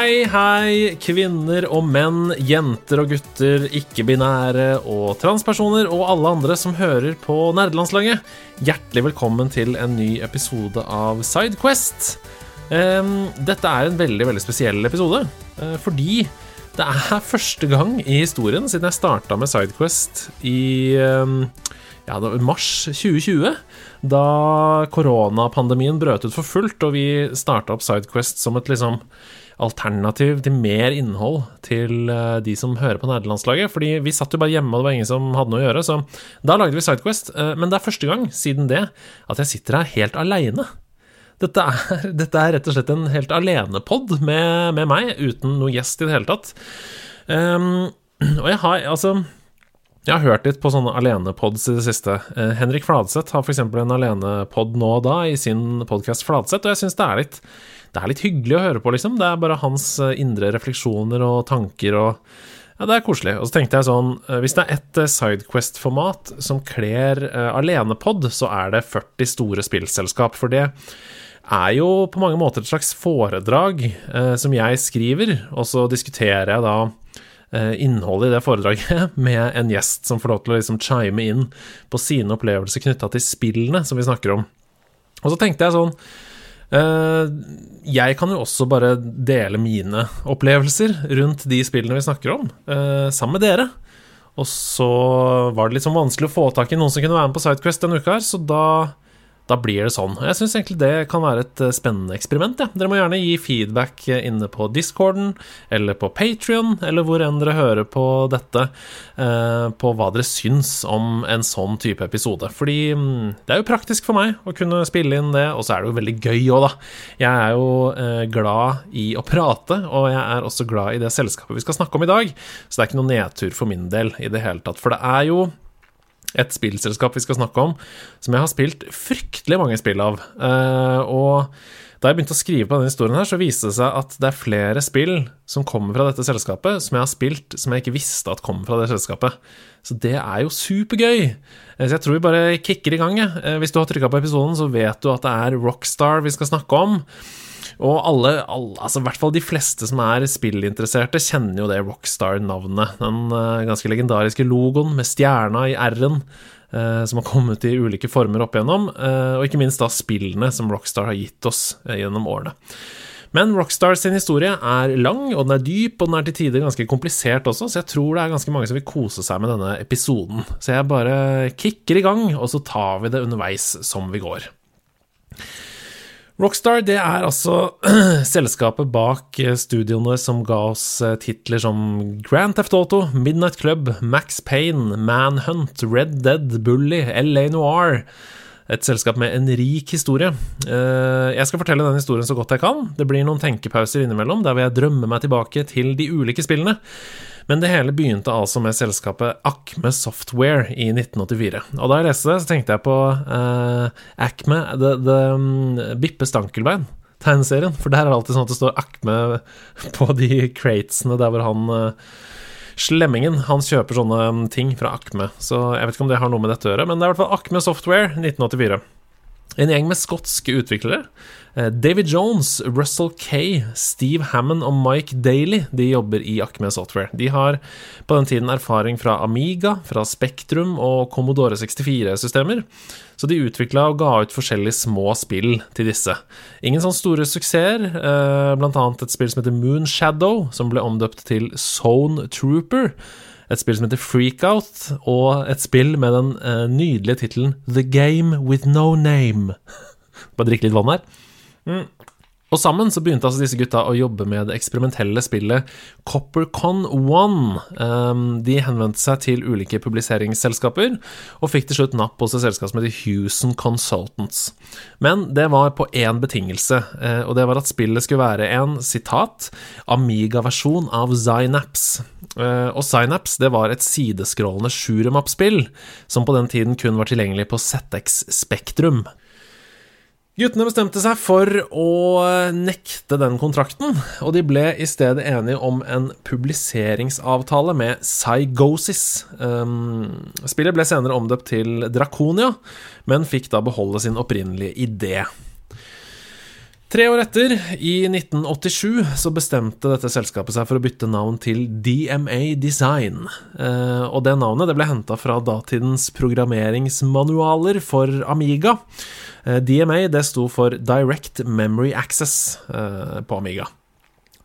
Hei, hei, kvinner og menn, jenter og gutter, ikke-binære og transpersoner og alle andre som hører på Nerdelandslaget. Hjertelig velkommen til en ny episode av Sidequest. Dette er en veldig veldig spesiell episode, uh, fordi det er første gang i historien siden jeg starta med Sidequest i ja, mars 2020, da koronapandemien brøt ut for fullt, og vi starta opp Sidequest som et liksom alternativ til mer innhold til eh, de som hører på nerdelandslaget. Fordi vi satt jo bare hjemme, og det var ingen som hadde noe å gjøre. Så da lagde vi Sidequest. Eh, men det er første gang siden det at jeg sitter her helt aleine. Dette er, dette er, rett og slett en helt alenepod med, med meg, uten noe gjest i det hele tatt. Um, og jeg har altså jeg har hørt litt på sånne alenepods i det siste. Eh, Henrik Fladseth har f.eks. en alenepod nå og da i sin podkast Fladseth, og jeg syns det er litt det er litt hyggelig å høre på, liksom. Det er bare hans eh, indre refleksjoner og tanker og Ja, det er koselig. Og så tenkte jeg sånn eh, Hvis det er ett eh, Sidequest-format som kler uh, alenepod, så er det 40 store spillselskap. For det er jo på mange måter et slags foredrag uh, som jeg skriver, og så diskuterer jeg da innholdet i det foredraget med en gjest som får lov til å liksom chime inn på sine opplevelser knytta til spillene som vi snakker om. Og så tenkte jeg sånn jeg kan jo også bare dele mine opplevelser rundt de spillene vi snakker om, eh, sammen med dere. Og så var det litt sånn vanskelig å få tak i noen som kunne være med på Sidequest denne uka her, så da da blir det sånn. Jeg syns egentlig det kan være et eh, spennende eksperiment. Ja. Dere må gjerne gi feedback eh, inne på discorden eller på Patrion, eller hvor enn dere hører på dette, eh, på hva dere syns om en sånn type episode. Fordi mm, det er jo praktisk for meg å kunne spille inn det, og så er det jo veldig gøy òg, da. Jeg er jo glad i å prate, og jeg er også glad i det selskapet vi skal snakke om i dag, så det er ikke noe nedtur for min del i det hele tatt. For det er jo et spillselskap vi skal snakke om, som jeg har spilt fryktelig mange spill av. Uh, og da jeg begynte å skrive på denne historien, her, så viste det seg at det er flere spill som kommer fra dette selskapet, som jeg har spilt som jeg ikke visste at kom fra det selskapet. Så det er jo supergøy. Eh, så jeg tror vi bare kicker i gang. Uh, hvis du har trykka på episoden, så vet du at det er Rockstar vi skal snakke om. Og alle, alle, altså i hvert fall de fleste som er spillinteresserte, kjenner jo det Rockstar-navnet. Den uh, ganske legendariske logoen med stjerna i R-en. Uh, som har kommet i ulike former opp igjennom, uh, og ikke minst da spillene som Rockstar har gitt oss gjennom årene. Men Rockstar sin historie er lang, og den er dyp, og den er til tider ganske komplisert også, så jeg tror det er ganske mange som vil kose seg med denne episoden. Så jeg bare kicker i gang, og så tar vi det underveis som vi går. Rockstar det er altså selskapet bak eh, studioene som ga oss eh, titler som Grand Theft Auto, Midnight Club, Max Payne, Manhunt, Red Dead, Bully, LA Noir. Et selskap med en rik historie. Eh, jeg skal fortelle den historien så godt jeg kan. Det blir noen tenkepauser innimellom der vil jeg drømme meg tilbake til de ulike spillene. Men det hele begynte altså med selskapet Acme Software i 1984. Og da jeg leste det, så tenkte jeg på uh, Acme, The, the um, Bippe Stankelbein. Tegneserien, for der er det alltid sånn at det står Akme på de cratesene der hvor han uh, Slemmingen han kjøper sånne um, ting fra Akme. så jeg vet ikke om det har noe med dette å gjøre, men det er i hvert fall Akme Software 1984. En gjeng med skotske utviklere Eh, David Jones, Russell Kay, Steve Hammond og Mike Daly de jobber i Acme Software. De har på den tiden erfaring fra Amiga, fra Spektrum og Commodore 64-systemer, så de utvikla og ga ut forskjellige små spill til disse. Ingen sånn store suksesser, eh, blant annet et spill som heter Moonshadow, som ble omdøpt til Zone Trooper et spill som heter Freakout, og et spill med den uh, nydelige tittelen The Game With No Name. Bare drikke litt vann her. Mm. Og sammen så begynte altså disse gutta å jobbe med det eksperimentelle spillet Coppercon One. Um, de henvendte seg til ulike publiseringsselskaper, og fikk til slutt napp hos et selskap som heter Houston Consultants. Men det var på én betingelse, uh, og det var at spillet skulle være en, sitat, Amiga-versjon av Zynaps. Uh, og Synapse det var et sideskrollende shoot'em-up-spill som på den tiden kun var tilgjengelig på ZX Spektrum. Guttene bestemte seg for å nekte den kontrakten, og de ble i stedet enige om en publiseringsavtale med Psygosis. Um, spillet ble senere omdøpt til Draconia, men fikk da beholde sin opprinnelige idé. Tre år etter, i 1987, så bestemte dette selskapet seg for å bytte navn til DMA Design. Uh, og det navnet det ble henta fra datidens programmeringsmanualer for Amiga. Eh, DMA det sto for Direct Memory Access eh, på Amiga.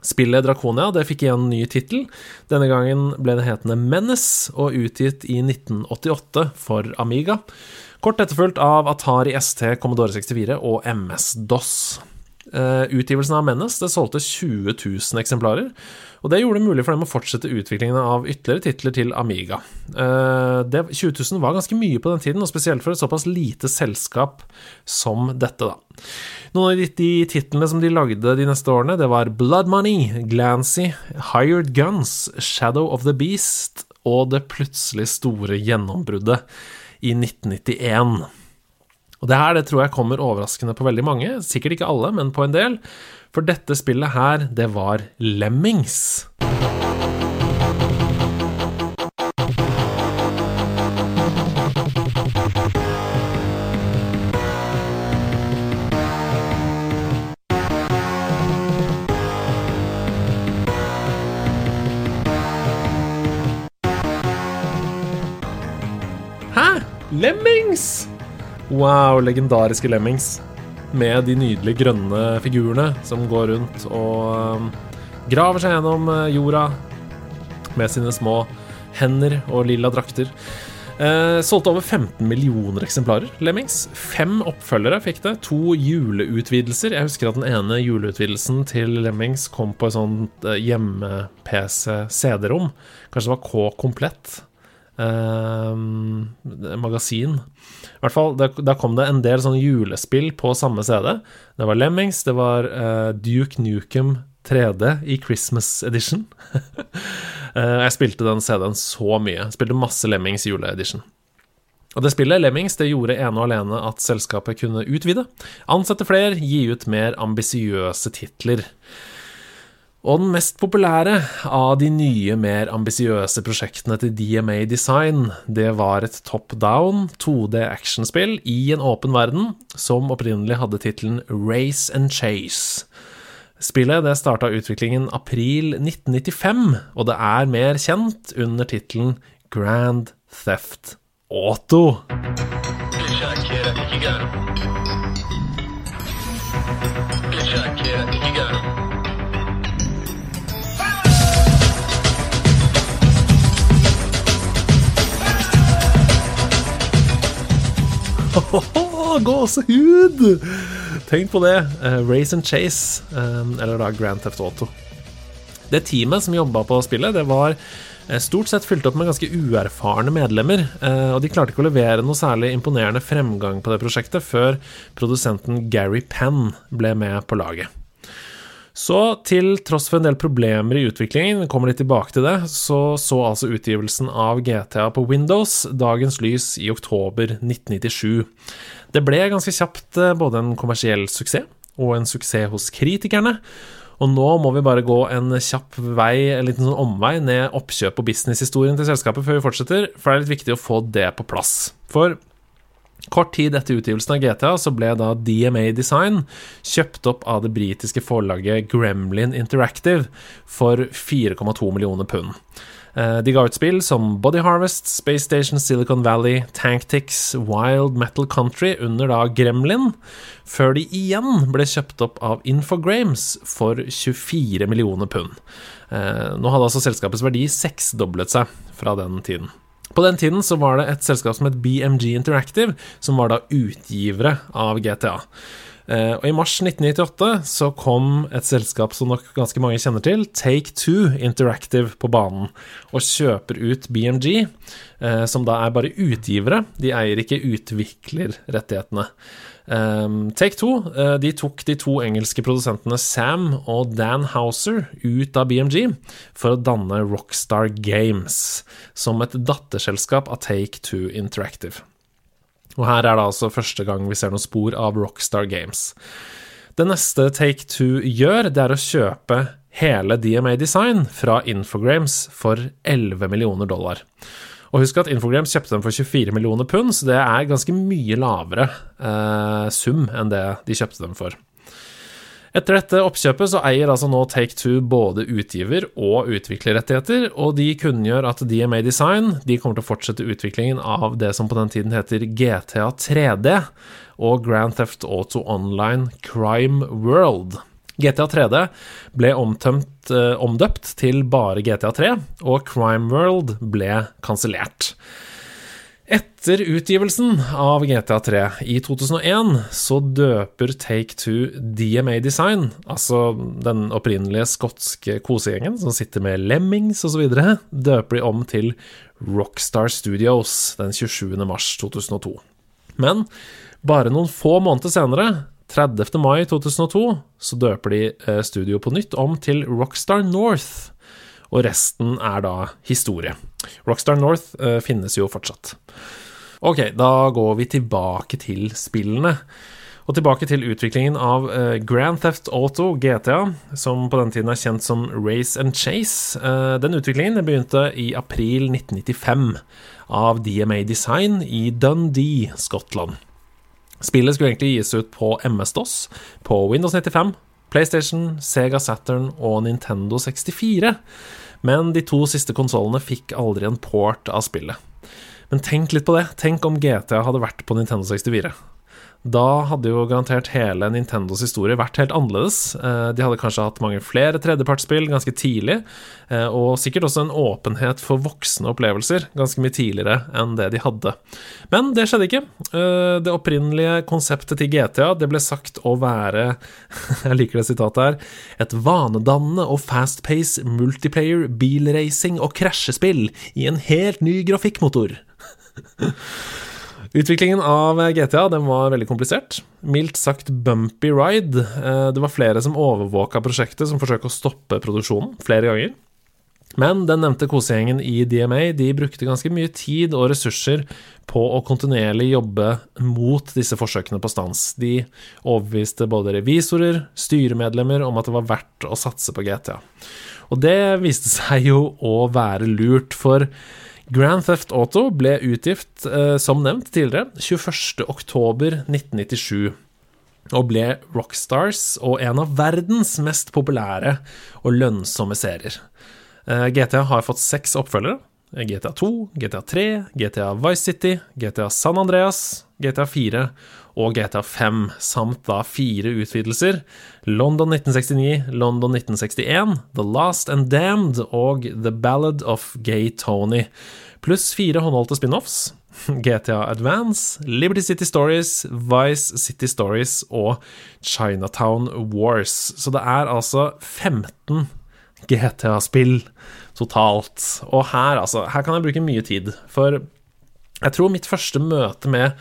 Spillet Draconia det fikk igjen ny tittel. Denne gangen ble det hetende Menace og utgitt i 1988 for Amiga. Kort etterfulgt av Atari ST, Commodore 64 og MS-DOS. Uh, utgivelsen av Menace det solgte 20 000 eksemplarer, og det gjorde det mulig for dem å fortsette utviklingen av ytterligere titler til Amiga. Uh, det, 20 000 var ganske mye på den tiden, og spesielt for et såpass lite selskap som dette, da. Noen av de, de titlene som de lagde de neste årene, det var Blood Money, Glancy, Hired Guns, Shadow of the Beast og det plutselig store gjennombruddet i 1991. Og det her det tror jeg kommer overraskende på veldig mange, sikkert ikke alle, men på en del. For dette spillet her, det var Lemmings. Hæ? Lemmings? Wow, legendariske Lemmings. Med de nydelige grønne figurene som går rundt og um, graver seg gjennom uh, jorda med sine små hender og lilla drakter. Eh, solgte over 15 millioner eksemplarer, Lemmings. Fem oppfølgere fikk det. To juleutvidelser. Jeg husker at den ene juleutvidelsen til Lemmings kom på et sånt uh, hjemme-PC-CD-rom. Kanskje det var K-komplett. Eh, magasin. I hvert fall, Da kom det en del sånne julespill på samme CD. Det var Lemmings, det var eh, Duke Nukem 3D i Christmas Edition. uh, jeg spilte den CD-en så mye. Jeg spilte masse Lemmings juleedition. Og det spillet, Lemmings, det gjorde ene og alene at selskapet kunne utvide, ansette flere, gi ut mer ambisiøse titler. Og den mest populære av de nye, mer ambisiøse prosjektene til DMA Design, det var et top down 2D actionspill i en åpen verden, som opprinnelig hadde tittelen Race and Chase. Spillet det starta utviklingen april 1995, og det er mer kjent under tittelen Grand Theft Auto. Good Gåsehud! Tenk på det. Uh, Race and Chase, um, eller da Grand Theft Auto. Det teamet som jobba på spillet, det var uh, stort sett fylt opp med ganske uerfarne medlemmer, og de klarte ikke å levere noe særlig imponerende fremgang på det prosjektet før produsenten Gary Penn ble med på laget. Så til tross for en del problemer i utviklingen, kommer litt tilbake til det, så så altså utgivelsen av GTA på Windows dagens lys i oktober 1997. Det ble ganske kjapt eh, både en kommersiell suksess og en suksess hos kritikerne. Og nå må vi bare gå en kjapp vei, en liten sånn omvei, ned oppkjøp- og businesshistorien til selskapet før vi fortsetter, for det er litt viktig å få det på plass. For Kort tid etter utgivelsen av GTA så ble da DMA Design kjøpt opp av det britiske forlaget Gremlin Interactive for 4,2 millioner pund. Eh, de ga ut spill som Body Harvest, Space Station Silicon Valley, Tanktix, Wild Metal Country under da Gremlin, før de igjen ble kjøpt opp av Infogrames for 24 millioner pund. Eh, nå hadde altså selskapets verdi seksdoblet seg fra den tiden. På den tiden så var det et selskap som het BMG Interactive, som var da utgivere av GTA. Uh, og I mars 1998 så kom et selskap som nok ganske mange kjenner til, Take Two Interactive, på banen og kjøper ut BMG, uh, som da er bare utgivere. De eier ikke utviklerrettighetene. Um, Take Two uh, de tok de to engelske produsentene Sam og Dan Houser ut av BMG for å danne Rockstar Games, som et datterselskap av Take Two Interactive. Og her er det altså første gang vi ser noen spor av Rockstar Games. Det neste Take Two gjør, det er å kjøpe hele DMA Design fra Infogrames for 11 millioner dollar. Og husk at Infogrames kjøpte dem for 24 millioner pund, så det er ganske mye lavere eh, sum enn det de kjøpte dem for. Etter dette oppkjøpet så eier altså nå Take-Two både utgiver- og utviklerrettigheter, og de kunngjør at DMA Design de kommer til å fortsette utviklingen av det som på den tiden heter GTA 3D og Grand Theft Auto Online Crime World. GTA 3D ble omtømt, eh, omdøpt til bare GTA 3, og Crime World ble kansellert. Etter utgivelsen av GTA 3 i 2001 så døper Take-Two DMA Design, altså den opprinnelige skotske kosegjengen som sitter med Lemmings osv., døper de om til Rockstar Studios den 27. mars 2002. Men bare noen få måneder senere 30. mai 2002 så døper de studioet på nytt om til Rockstar North, og resten er da historie. Rockstar North eh, finnes jo fortsatt. Ok, da går vi tilbake til spillene. Og tilbake til utviklingen av uh, Grand Theft Auto, GTA, som på den tiden er kjent som Race and Chase. Den utviklingen begynte i april 1995 av DMA Design i Dundee, Skottland. Spillet skulle egentlig gis ut på MS-DOS, på Windows 95, PlayStation, Sega Saturn og Nintendo 64, men de to siste konsollene fikk aldri en port av spillet. Men tenk litt på det. Tenk om GTA hadde vært på Nintendo 64. Da hadde jo garantert hele Nintendos historie vært helt annerledes. Eh, de hadde kanskje hatt mange flere tredjepartsspill ganske tidlig, eh, og sikkert også en åpenhet for voksne opplevelser ganske mye tidligere enn det de hadde. Men det skjedde ikke. Eh, det opprinnelige konseptet til GTA det ble sagt å være Jeg liker det sitatet her. Et vanedannende og fast-pace multiplayer, bilracing og krasjespill i en helt ny grafikkmotor. Utviklingen av GTA den var veldig komplisert. Mildt sagt bumpy ride. Eh, det var flere som overvåka prosjektet, som forsøkte å stoppe produksjonen flere ganger. Men den nevnte kosegjengen i DMA de brukte ganske mye tid og ressurser på å kontinuerlig jobbe mot disse forsøkene på stans. De overbeviste både revisorer, styremedlemmer om at det var verdt å satse på GTA. Og det viste seg jo å være lurt, for Grand Theft Auto ble utgift, eh, som nevnt tidligere, 21.10.1997 og ble Rockstars og en av verdens mest populære og lønnsomme serier. Eh, GTA har fått seks oppfølgere. GTA 2, GTA 3, GTA Vice City, GTA San Andreas, GTA 4 og GTA 5, samt da fire utvidelser. London 1969, London 1961, The Last and Damned og The Ballad of Gay Tony. Pluss fire håndholdte spin-offs. GTA Advance, Liberty City Stories, Vice City Stories og Chinatown Wars. Så det er altså 15 GTA-spill totalt. Og her, altså, her kan jeg bruke mye tid. For jeg tror mitt første møte med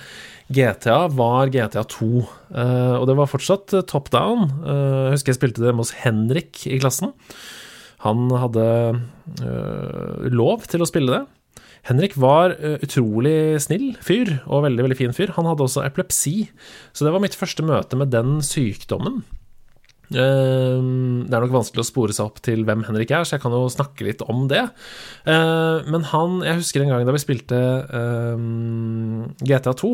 GTA var GTA 2, uh, eh, og det var fortsatt top down. Uh, jeg husker jeg spilte det hos Henrik i klassen. Han hadde uh, lov til å spille det. Henrik var utrolig snill fyr, og veldig veldig fin fyr. Han hadde også epilepsi, så det var mitt første møte med den sykdommen. Ehm, det er nok vanskelig å spore seg opp til hvem Henrik er, så jeg kan jo snakke litt om det. Ehm, men han Jeg husker en gang da vi spilte ehm, GTA 2,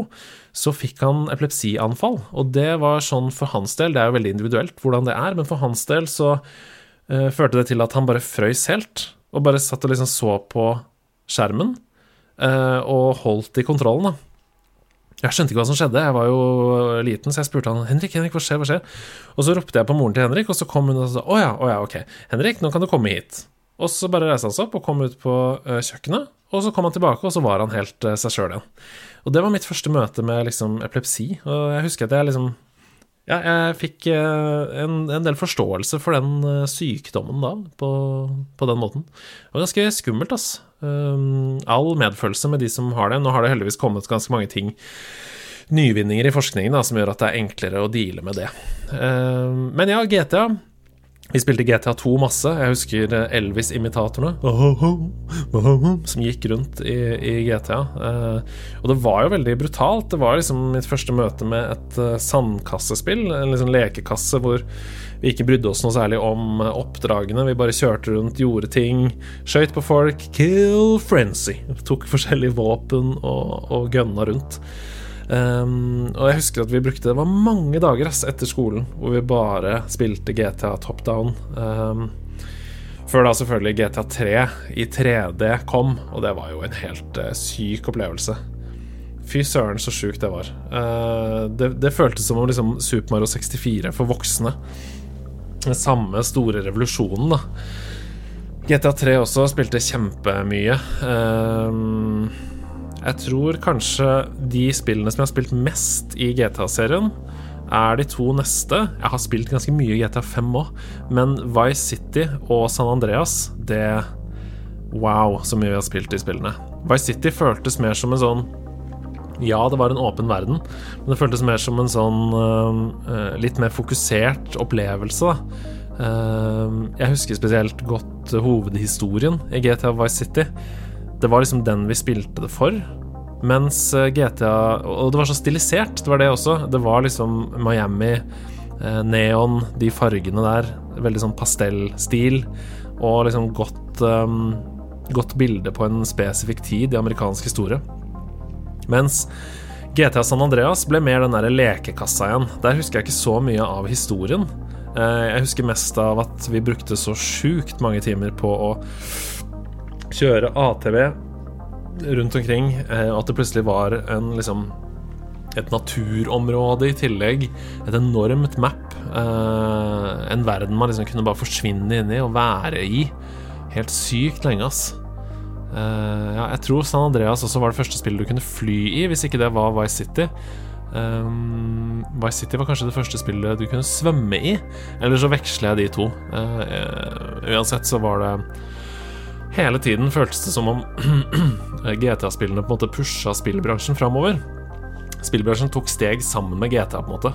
så fikk han epilepsianfall. Og det var sånn for hans del, det er jo veldig individuelt hvordan det er, men for hans del så uh, førte det til at han bare frøys helt. Og bare satt og liksom så på skjermen uh, og holdt i kontrollen, da. Jeg skjønte ikke hva som skjedde, jeg var jo liten, så jeg spurte han Henrik, Henrik, hva skjer, hva skjer? Og så ropte jeg på moren til Henrik, og så kom hun og sa å ja, å ja, ok, Henrik, nå kan du komme hit. Og så bare reiste han seg opp og kom ut på uh, kjøkkenet, og så kom han tilbake, og så var han helt uh, seg sjøl igjen. Og det var mitt første møte med liksom epilepsi, og jeg husker at jeg liksom ja, jeg fikk eh, en, en, del forståelse for den eh, sykdommen da, på, på den måten. Det var ganske skummelt, ass. Um, all medfølelse med de som har det. Nå har det heldigvis kommet ganske mange ting nyvinninger i forskningen da, som gjør at det er enklere å deale med det. Um, men ja, GTA vi spilte GTA2 masse. Jeg husker Elvis-imitatorene som gikk rundt i, i GTA. Eh, og det var jo veldig brutalt. Det var liksom mitt første møte med et uh, sandkassespill. En liksom lekekasse hvor vi ikke brydde oss noe særlig om oppdragene. Vi bare kjørte rundt, gjorde ting, skøyt på folk. Kill frenzy. Tok forskjellige våpen og, og gønna rundt. Um, og jeg husker at vi brukte Det var mange dager ass, etter skolen hvor vi bare spilte GTA top down. Um, før da selvfølgelig GTA 3 i 3D kom, og det var jo en helt uh, syk opplevelse. Fy søren, så sjukt det var. Uh, det, det, føltes som om liksom, Super Mario 64 for voksne. Den samme store revolusjonen, da. GTA 3 også spilte kjempemye. Um, jeg tror kanskje de spillene som jeg har spilt mest i GTA-serien, er de to neste. Jeg har spilt ganske mye GTA 5 òg, men Vice City og San Andreas, det Wow, så mye vi har spilt de spillene. Vice City føltes mer som en sånn Ja, det var en åpen verden, men det føltes mer som en sånn uh, litt mer fokusert opplevelse. Uh, jeg husker spesielt godt hovedhistorien i GTA Vice City. Det var liksom den vi spilte det for. Mens eh, GTA Og det var så stilisert, det var det også. Det var liksom Miami, eh, neon, de fargene der. Veldig sånn pastellstil. Og liksom godt, um, godt bilde på en spesifikk tid i amerikansk historie. Mens GTA San Andreas ble mer den der lekekassa igjen. Der husker jeg ikke så mye av historien. Jeg husker mest av at vi brukte så sjukt mange timer på å kjøre ATV rundt omkring, eh, at det plutselig var en liksom et naturområde i tillegg. Et enormt map. Eh, en verden man liksom kunne bare forsvinne inn i og være i. Helt sykt lenge, ass. Eh, ja, jeg tror San Andreas også var det første spillet du kunne fly i, hvis ikke det var Vice City. Um, Vice City var kanskje det første spillet du kunne svømme i. Eller så veksler jeg de to. Uh, uansett så var det Hele tiden føltes det som om GTA-spillene på en måte pusha spillbransjen framover. Spillbransjen tok steg sammen med GTA, på en måte.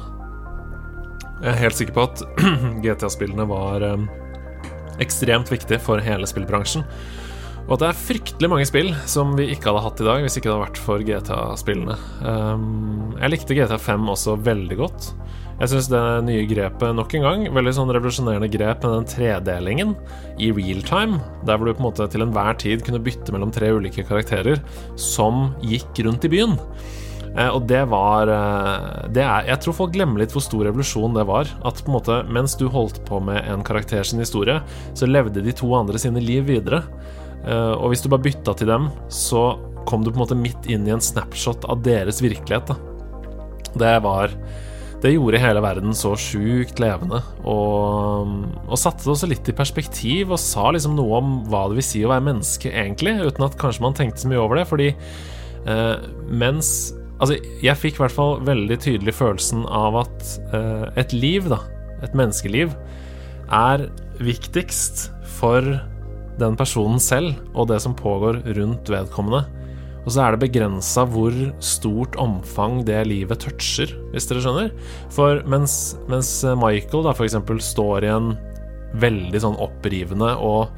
Jeg er helt sikker på at GTA-spillene var um, ekstremt viktig for hele spillbransjen. Og at det er fryktelig mange spill som vi ikke hadde hatt i dag hvis ikke det hadde vært for GTA-spillene. Um, jeg likte GTA 5 også veldig godt. Jeg syns det nye grepet nok en gang, veldig sånn revolusjonerende grep med den tredelingen i real time, der hvor du på en måte til enhver tid kunne bytte mellom tre ulike karakterer som gikk rundt i byen. Eh, og det var eh, det er, Jeg tror folk glemmer litt hvor stor revolusjon det var. At på en måte mens du holdt på med en karakter sin historie, så levde de to andre sine liv videre. Eh, og hvis du bare bytta til dem, så kom du på en måte midt inn i en snapshot av deres virkelighet. Da. Det var det gjorde hele verden så sjukt levende, og, og satte det også litt i perspektiv og sa liksom noe om hva det vil si å være menneske, egentlig, uten at kanskje man tenkte så mye over det, fordi eh, mens Altså, jeg fikk i hvert fall veldig tydelig følelsen av at eh, et liv, da, et menneskeliv, er viktigst for den personen selv og det som pågår rundt vedkommende. Og så er det begrensa hvor stort omfang det livet toucher, hvis dere skjønner. For mens, mens Michael da eksempel står i en veldig sånn opprivende og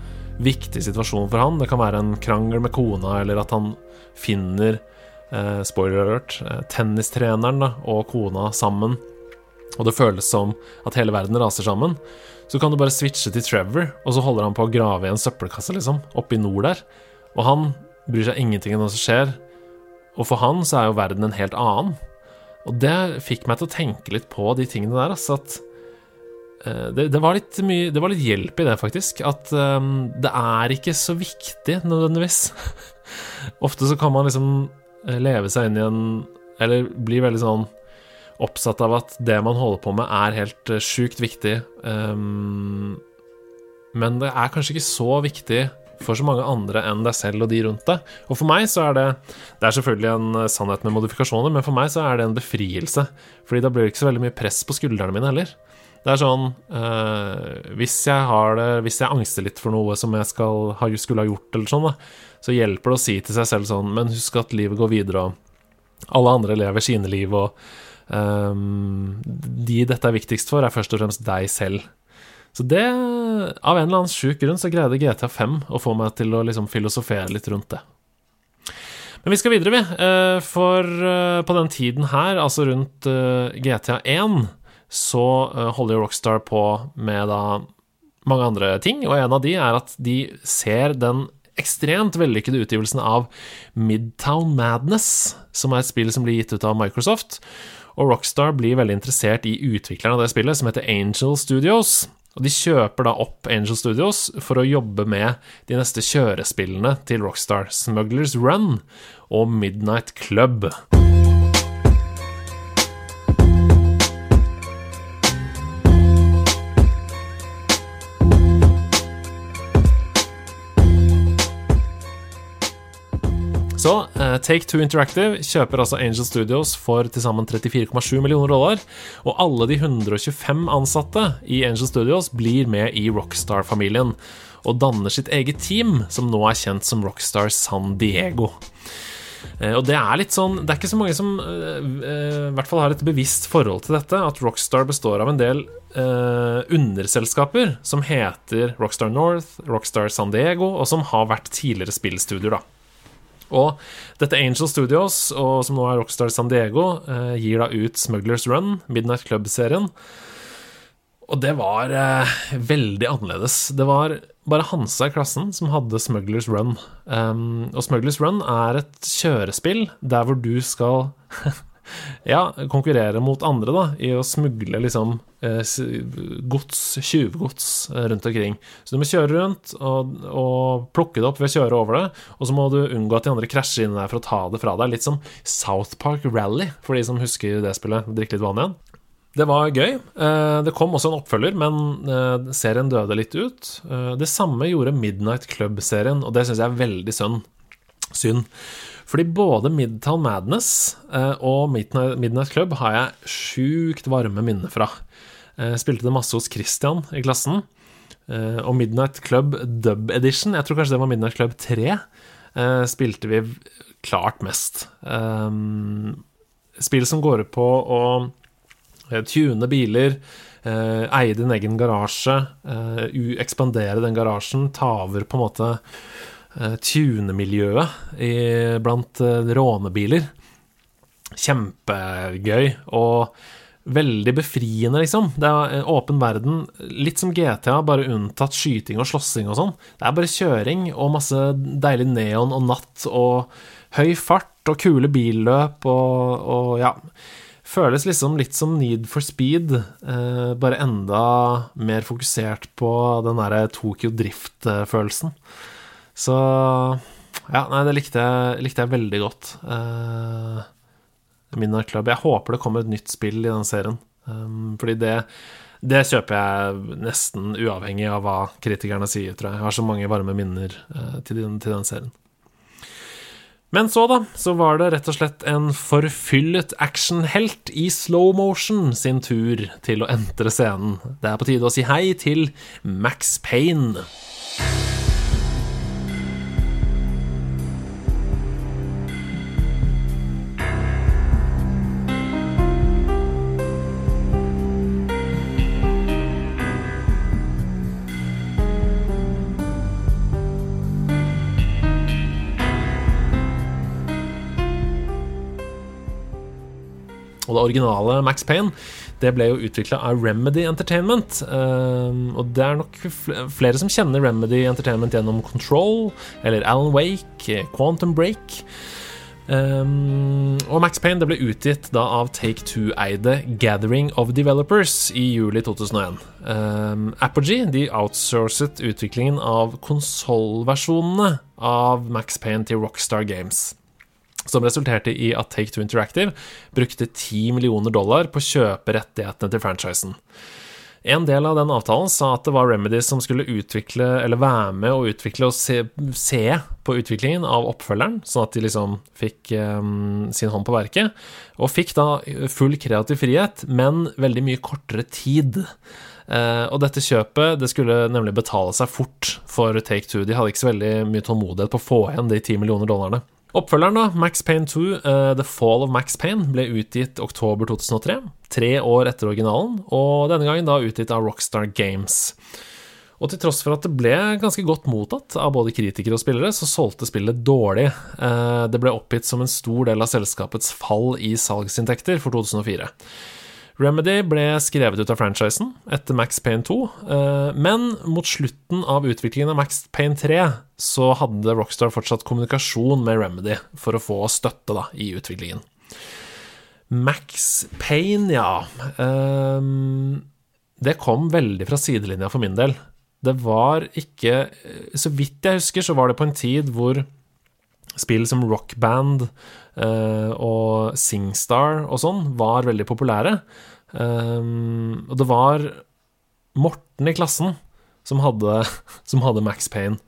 viktig situasjon for han, det kan være en krangel med kona, eller at han finner eh, spoiler alert eh, tennistreneren da, og kona sammen, og det føles som at hele verden raser sammen, så kan du bare switche til Trevor, og så holder han på å grave i en søppelkasse, liksom, oppe i nord der. Og han bryr seg ingenting om hva som skjer. Og for han så er jo verden en helt annen. Og det fikk meg til å tenke litt på de tingene der, altså at uh, det, det, var mye Det var litt hjelp i det, faktisk. At um, det er ikke så viktig, nødvendigvis. Ofte så kan man liksom eh, leve seg inn i en Eller bli veldig sånn oppsatt av at det man holder på med, er helt uh, sjukt viktig. Um, men det er kanskje ikke så viktig for så mange andre enn deg selv og de rundt deg. Og for meg så er det Det er selvfølgelig en eh, sannhet med modifikasjoner, men for meg så er det en befrielse. Fordi da blir det ikke så veldig mye press på skuldrene mine heller. Det er sånn eh, Hvis jeg har det Hvis jeg angster litt for noe som jeg skal, skulle ha gjort, eller sånn, da, så hjelper det å si til seg selv sånn Men husk at livet går videre, og alle andre lever sine liv, og eh, de dette er viktigst for, er først og fremst deg selv. Så det, av en eller annen sjuk grunn, så greide GTA 5 å få meg til å liksom filosofere litt rundt det. Men vi skal videre, vi. Eh, for eh, på den tiden her, altså rundt eh, GTA 1, så holder jo Rockstar på med da mange andre ting, og en av de er at de ser den ekstremt vellykkede utgivelsen av Midtown Madness, som er et spill som blir gitt ut av Microsoft. Og Rockstar blir veldig interessert i utvikleren av det spillet, som heter Angel Studios. Og de kjøper da opp Angel Studios for å jobbe med de neste kjørespillene til Rockstar, Smugglers Run og Midnight Club. Så uh, Take Two Interactive kjøper altså Angel Studios for til sammen 34,7 millioner dollar. Og alle de 125 ansatte i Angel Studios blir med i Rockstar-familien. Og danner sitt eget team, som nå er kjent som Rockstar San Diego. Uh, og det er litt sånn Det er ikke så mange som uh, i hvert fall har et bevisst forhold til dette, at Rockstar består av en del underselskaper som heter Rockstar North, Rockstar San Diego, og som har vært tidligere spillstudier, da. Og dette Angel Studios, som nå er Rockstar San Diego, eh, gir da ut Smugglers Run, Midnight Club-serien. Og det var eh, veldig annerledes. Det var bare Hansa i klassen som hadde Smugglers Run. Um, og Smugglers Run er et kjørespill der hvor du skal ja, konkurrere mot andre da, i å smugle liksom eh, gods, tjuvgods eh, rundt omkring. Så du må kjøre rundt og, og, plukke det opp ved å kjøre over det, og så må du unngå at de andre krasjer inn der for å ta det fra deg. Litt som South Park Rally, for de som husker det spillet. Drikke litt vann igjen. Det var gøy. Eh, det kom også en oppfølger, men serien døde litt ut. Det samme gjorde Midnight Club-serien, og det syns jeg er veldig synd. Fordi både Midtown Madness eh, og Midnight Club har jeg sjukt varme minner fra. Jeg eh, spilte det masse hos Christian i klassen. Eh, og Midnight Club Dub Edition, jeg tror kanskje det var Midnight Club 3, spilte vi klart mest. Spill som går på å tune biler, eie din egen garasje, ekspandere den garasjen, ta over på en måte tunemiljøet blant uh, rånebiler. Kjempegøy og veldig befriende, liksom. Det er åpen verden. Litt som GTA, bare unntatt skyting og slåssing og sånn. Det er bare kjøring og masse deilig neon og natt og høy fart og kule billøp og, og ja Føles liksom litt som Need for Speed, eh, bare enda mer fokusert på den derre Tokyo Drift-følelsen. Så Ja, nei, det likte jeg, likte jeg veldig godt. Uh, Midnight Club. Jeg håper det kommer et nytt spill i den serien. Um, fordi det, det kjøper jeg nesten uavhengig av hva kritikerne sier, tror jeg. Jeg har så mange varme minner uh, til, den, til, den, serien. Men så, da, så var det rett og slett en forfyllet actionhelt i slow motion sin tur til å entre scenen. Det er på tide å si hei til Max Payne. Det originale Max Payne det ble jo utvikla av Remedy Entertainment. Um, og det er nok flere som kjenner Remedy Entertainment gjennom Control eller Alan Wake, Quantum Break. Um, og Max Payne det ble utgitt da av Take Two-eide Gathering of Developers i juli 2001. Um, Apogee de outsourcet utviklingen av konsollversjonene av Max Payne til Rockstar Games som resulterte i at Take Two Interactive brukte 10 millioner dollar på å kjøpe rettighetene til franchisen. En del av den avtalen sa at det var Remedy som skulle utvikle, eller være med å utvikle og se, se på utviklingen av oppfølgeren, sånn at de liksom fikk um, sin hånd på verket. Og fikk da full kreativ frihet, men veldig mye kortere tid. Uh, og dette kjøpet det skulle nemlig betale seg fort for Take Two. De hadde ikke så veldig mye tålmodighet på å få igjen de ti millioner dollarene. Oppfølgeren, da, Max Payne 2, uh, eh, The Fall of Max Payne, ble utgitt oktober 2003, tre år etter originalen, og denne gangen da utgitt av Rockstar Games. Og til tross for at det ble ganske godt mottatt av både kritikere og spillere, så solgte spillet dårlig. Uh, det ble oppgitt som en stor del av selskapets fall i salgsinntekter for 2004. Remedy ble skrevet ut av franchisen etter Max Payne 2, eh, men mot slutten av utviklingen av Max Payne 3 så hadde Rockstar fortsatt kommunikasjon med Remedy for å få støtte da, i utviklingen. Max Payne, ja um, Det kom veldig fra sidelinja for min del. Det var ikke Så vidt jeg husker, så var det på en tid hvor spill som rockband Uh, og Singstar og sånn var veldig populære. Um, og det var Morten i klassen som hadde, som hadde Max Payne.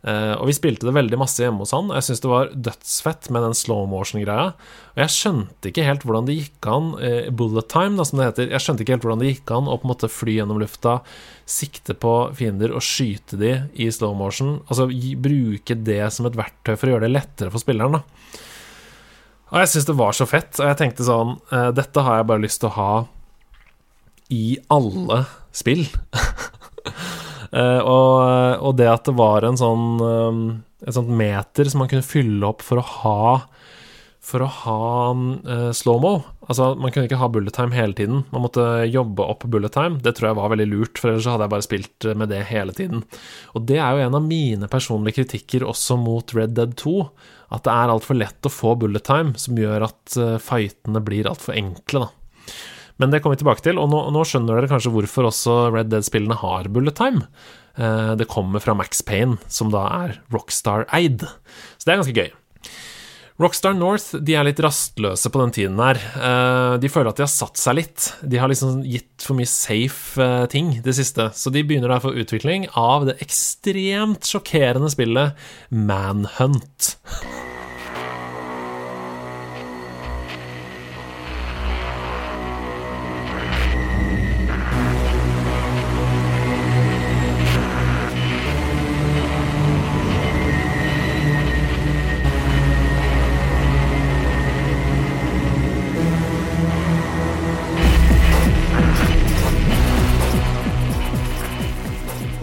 Uh, og vi spilte det veldig masse hjemme hos han. Jeg syntes det var dødsfett med den slow motion-greia. Og jeg skjønte ikke helt hvordan det gikk an uh, Bullet time, da, som det heter. Jeg skjønte ikke helt hvordan det gikk an å på en måte fly gjennom lufta, sikte på fiender og skyte de i slow motion. Altså bruke det som et verktøy for å gjøre det lettere for spilleren. da og jeg syns det var så fett, og jeg tenkte sånn uh, Dette har jeg bare lyst til å ha i alle spill. uh, og, og, det at det var en sånn um, Et sånt meter som man kunne fylle opp for å ha For å ha uh, slow-mo. Altså, man kunne ikke ha bullet time hele tiden. Man måtte jobbe opp bullet time. Det tror jeg var veldig lurt, for ellers hadde jeg bare spilt med det hele tiden. Og det er jo en av mine personlige kritikker også mot Red Dead 2 at det er altfor lett å få bullet time, som gjør at uh, fightene blir altfor enkle, da. Men det kommer vi tilbake til, og nå, nå skjønner dere kanskje hvorfor også Red Dead-spillene har bullet time. Uh, det kommer fra Max Payne, som da er Rockstar-eid. Så det er ganske gøy. Rockstar North de er litt rastløse på den tiden her. Eh, de føler at de har satt seg litt. De har liksom gitt for mye safe ting det siste, så de begynner derfor utvikling av det ekstremt sjokkerende spillet Manhunt.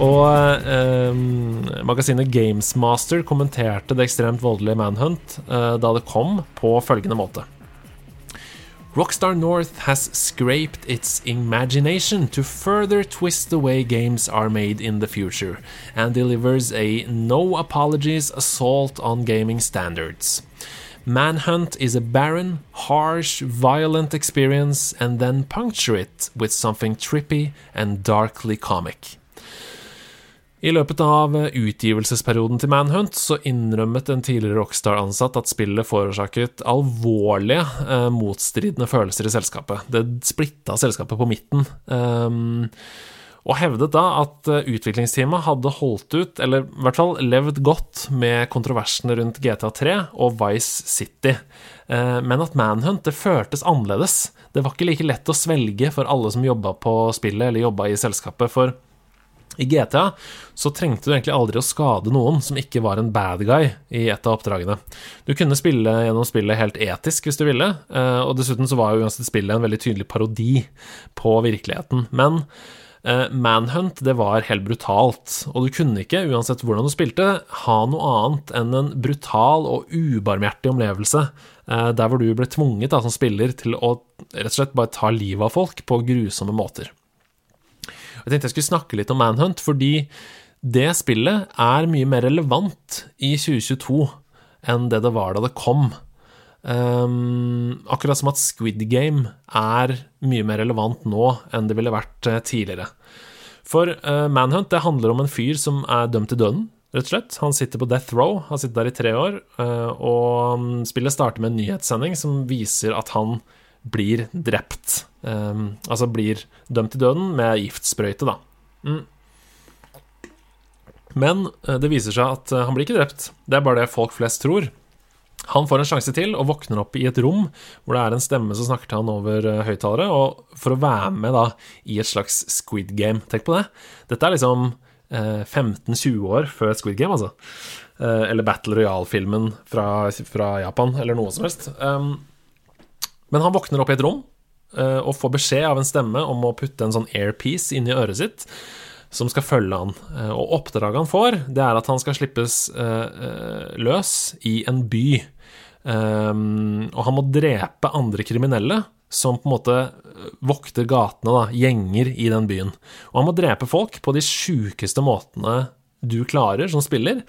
Og eh, magasinet Gamesmaster kommenterte det ekstremt voldelige Manhunt eh, da det kom, på følgende måte. Rockstar North has scraped its imagination to further twist the way games are made in the future, and delivers a no apologies assault on gaming standards. Manhunt is a barren, harsh, violent experience, and then puncture it with something trippy and darkly comic. I løpet av utgivelsesperioden til Manhunt så innrømmet en tidligere Rockstar-ansatt at spillet forårsaket alvorlige, eh, motstridende følelser i selskapet. Det splitta selskapet på midten. Um, og hevdet da at eh, utviklingsteamet hadde holdt ut, eller i hvert fall levd godt, med kontroversene rundt GTA3 og Vice City. Eh, men at Manhunt det føltes annerledes. Det var ikke like lett å svelge for alle som jobba på spillet eller jobba i selskapet. for i GTA så trengte du egentlig aldri å skade noen som ikke var en bad guy i et av oppdragene. Du kunne spille gjennom spillet helt etisk hvis du ville, eh, og dessuten så var jo uansett spillet en veldig tydelig parodi på virkeligheten. Men eh, Manhunt, det var helt brutalt, og du kunne ikke, uansett hvordan du spilte, ha noe annet enn en brutal og ubarmhjertig opplevelse, eh, der hvor du ble tvunget da, som spiller til å rett og slett bare ta livet av folk på grusomme måter. Jeg tenkte jeg skulle snakke litt om Manhunt, fordi det spillet er mye mer relevant i 2022 enn det det var da det kom. Um, akkurat som at Squid Game er mye mer relevant nå enn det ville vært uh, tidligere. For uh, Manhunt det handler om en fyr som er dømt til døden, rett og slett. Han sitter på death row, har sittet der i tre år, uh, og spillet starter med en nyhetssending som viser at han blir drept. Um, altså blir dømt til døden med giftsprøyte, da. Mm. Men det viser seg at han blir ikke drept. Det er bare det folk flest tror. Han får en sjanse til og våkner opp i et rom hvor det er en stemme som snakker til han over uh, høyttalere, og for å være med da i et slags Squid Game. Tenk på det. Dette er liksom uh, eh, 15-20 år før Squid Game, altså. Eller Battle Royale-filmen fra, fra, Japan, eller noe som helst. Um, men han våkner opp i et rom og får beskjed av en stemme om å putte en sånn airpiece inn i øret sitt som skal følge han. Og oppdraget han får, det er at han skal slippes løs i en by Um, og han må drepe andre kriminelle som på en måte vokter gatene, da, gjenger i den byen. Og han må drepe folk på de sjukeste måtene du klarer som spiller,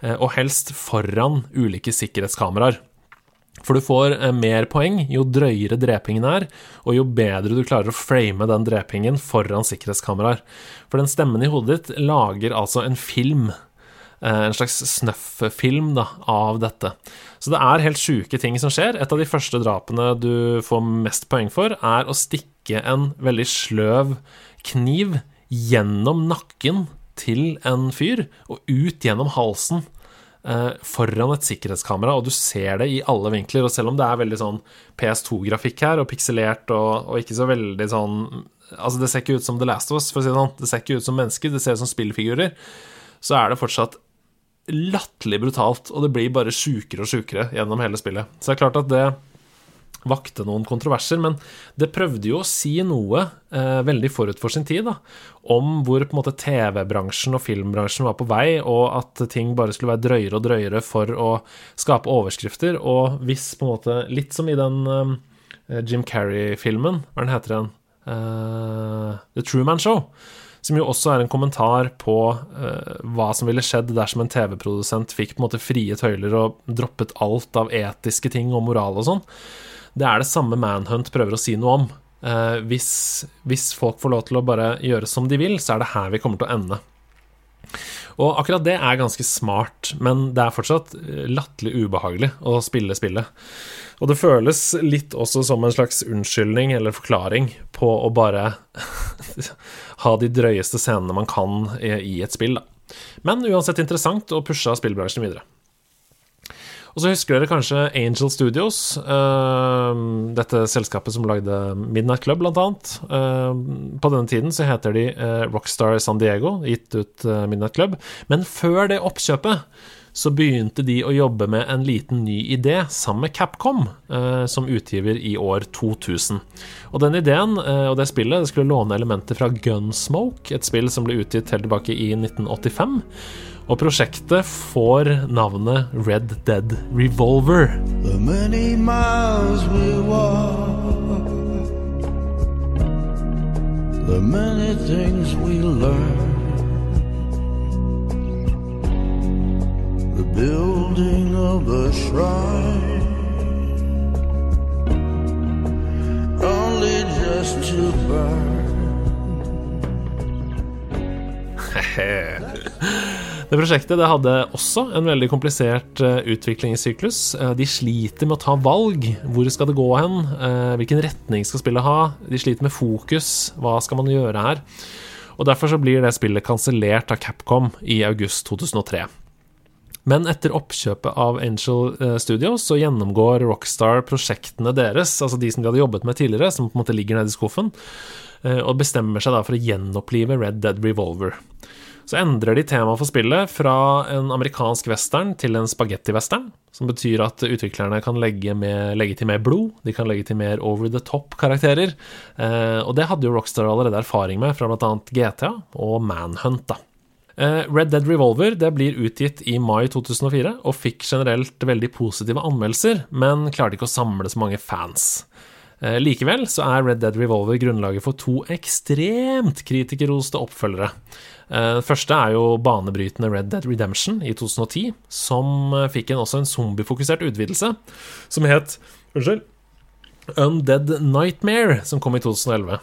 eh, og helst foran ulike sikkerhetskameraer. For du får eh, mer poeng jo drøyere drepingen er, og jo bedre du klarer å frame den drepingen foran sikkerhetskameraer. For den stemmen i hodet ditt lager altså en film Eh, en slags snøff-film av dette. Så det er helt sjuke ting som skjer. Et av de første drapene du får mest poeng for, er å stikke en veldig sløv kniv gjennom nakken til en fyr og ut gjennom halsen foran et sikkerhetskamera, og du ser det i alle vinkler. Og selv om det er veldig sånn PS2-grafikk her, og pikselert og, og, ikke så veldig sånn Altså, det ser ikke ut som The Last of Us, for å si det sånn. Det ser ikke ut som mennesker, det ser ut som spillfigurer. Så er det fortsatt latterlig brutalt, og det blir bare sjukere og sjukere gjennom hele spillet. Så det er klart at det vakte noen kontroverser, men det prøvde jo å si noe eh, veldig forut for sin tid, da, om hvor på en måte TV-bransjen og filmbransjen var på vei, og at ting bare skulle være drøyere og drøyere for å skape overskrifter. Og hvis på en måte Litt som i den eh, Jim Carrey-filmen, hva den heter den? Eh, The Truman Show som jo også er en kommentar på uh, hva som ville skjedd dersom en TV-produsent fikk på en måte frie tøyler og droppet alt av etiske ting og moral og sånn. Det er det samme Manhunt prøver å si noe om. Eh, hvis, hvis, folk får lov til å bare gjøre som de vil, så er det her vi kommer til å ende. Og akkurat det er ganske smart, men det er fortsatt eh, latterlig ubehagelig å spille spillet. Og det føles litt også som en slags unnskyldning eller forklaring på å bare ha de drøyeste scenene man kan i et spill, da. Men uansett interessant og pusha spillbransjen videre. Og så husker dere kanskje Angel Studios, uh, dette selskapet som lagde Midnight Club, blant annet. Uh, på denne tiden så heter de uh, Rockstar San Diego, gitt ut Midnight Club. Men før det oppkjøpet så begynte de å jobbe med en liten ny idé sammen med Capcom, eh, som utgiver i år 2000. Og den ideen eh, og det spillet det skulle låne elementer fra Gunsmoke, et spill som ble utgitt helt tilbake i 1985. Og prosjektet får navnet Red Dead Revolver. The many miles we walk, the many things we learn. The building of a shrine, only just to burn. Det prosjektet det hadde også en veldig komplisert uh, utviklingssyklus. Uh, de sliter med å ta valg. Hvor skal det gå hen? Uh, hvilken retning skal spillet ha? De sliter med fokus. Hva skal man gjøre her? Og Derfor så blir det spillet kansellert av Capcom i august 2003. Men etter oppkjøpet av Angel eh, Studios så gjennomgår Rockstar prosjektene deres, altså de som de hadde jobbet med tidligere, som på en måte ligger nede i skuffen, eh, og bestemmer seg da for å gjenopplive Red Dead Revolver. Så endrer de temaet for spillet fra en amerikansk western til en spagetti-western, som betyr at utviklerne kan legge, med, legge, til mer blod, de kan legge til mer over the top-karakterer. Eh, og det hadde jo Rockstar allerede erfaring med fra bl.a. GTA og Manhunt. da. Eh, Red Dead Revolver det blir utgitt i mai 2004 og fikk generelt veldig positive anmeldelser, men klarte ikke å samle så mange fans. Eh, likevel så er Red Dead Revolver grunnlaget for to ekstremt kritikerroste oppfølgere. Den første er jo banebrytende Red Dead Redemption i 2010, som fikk en, også en zombiefokusert utvidelse som het Unnskyld Undead Nightmare, som kom i 2011.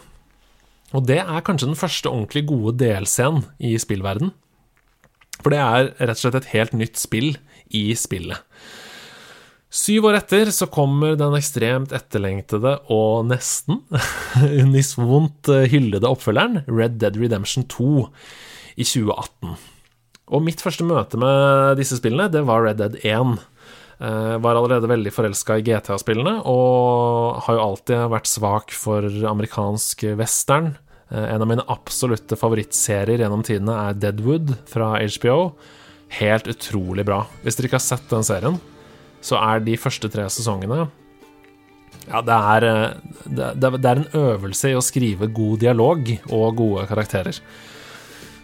Og det er kanskje den første ordentlig gode delscenen i spillverden. For det er rett og slett et helt nytt spill i spillet. Syv år etter så kommer den ekstremt etterlengtede og nesten unisvont hyllede oppfølgeren Red Dead Redemption 2 i 2018. Og mitt første møte med disse spillene, det var Red Dead 1. Jeg var allerede veldig forelska i GTA-spillene, og har jo alltid vært svak for amerikansk western. Uh, en av mine absolutte favorittserier gjennom tidene er Deadwood fra HBO. Helt utrolig bra. Hvis dere ikke har sett den serien, så er de første tre sesongene Ja, det er, eh, det, er en øvelse i å skrive god dialog og gode karakterer.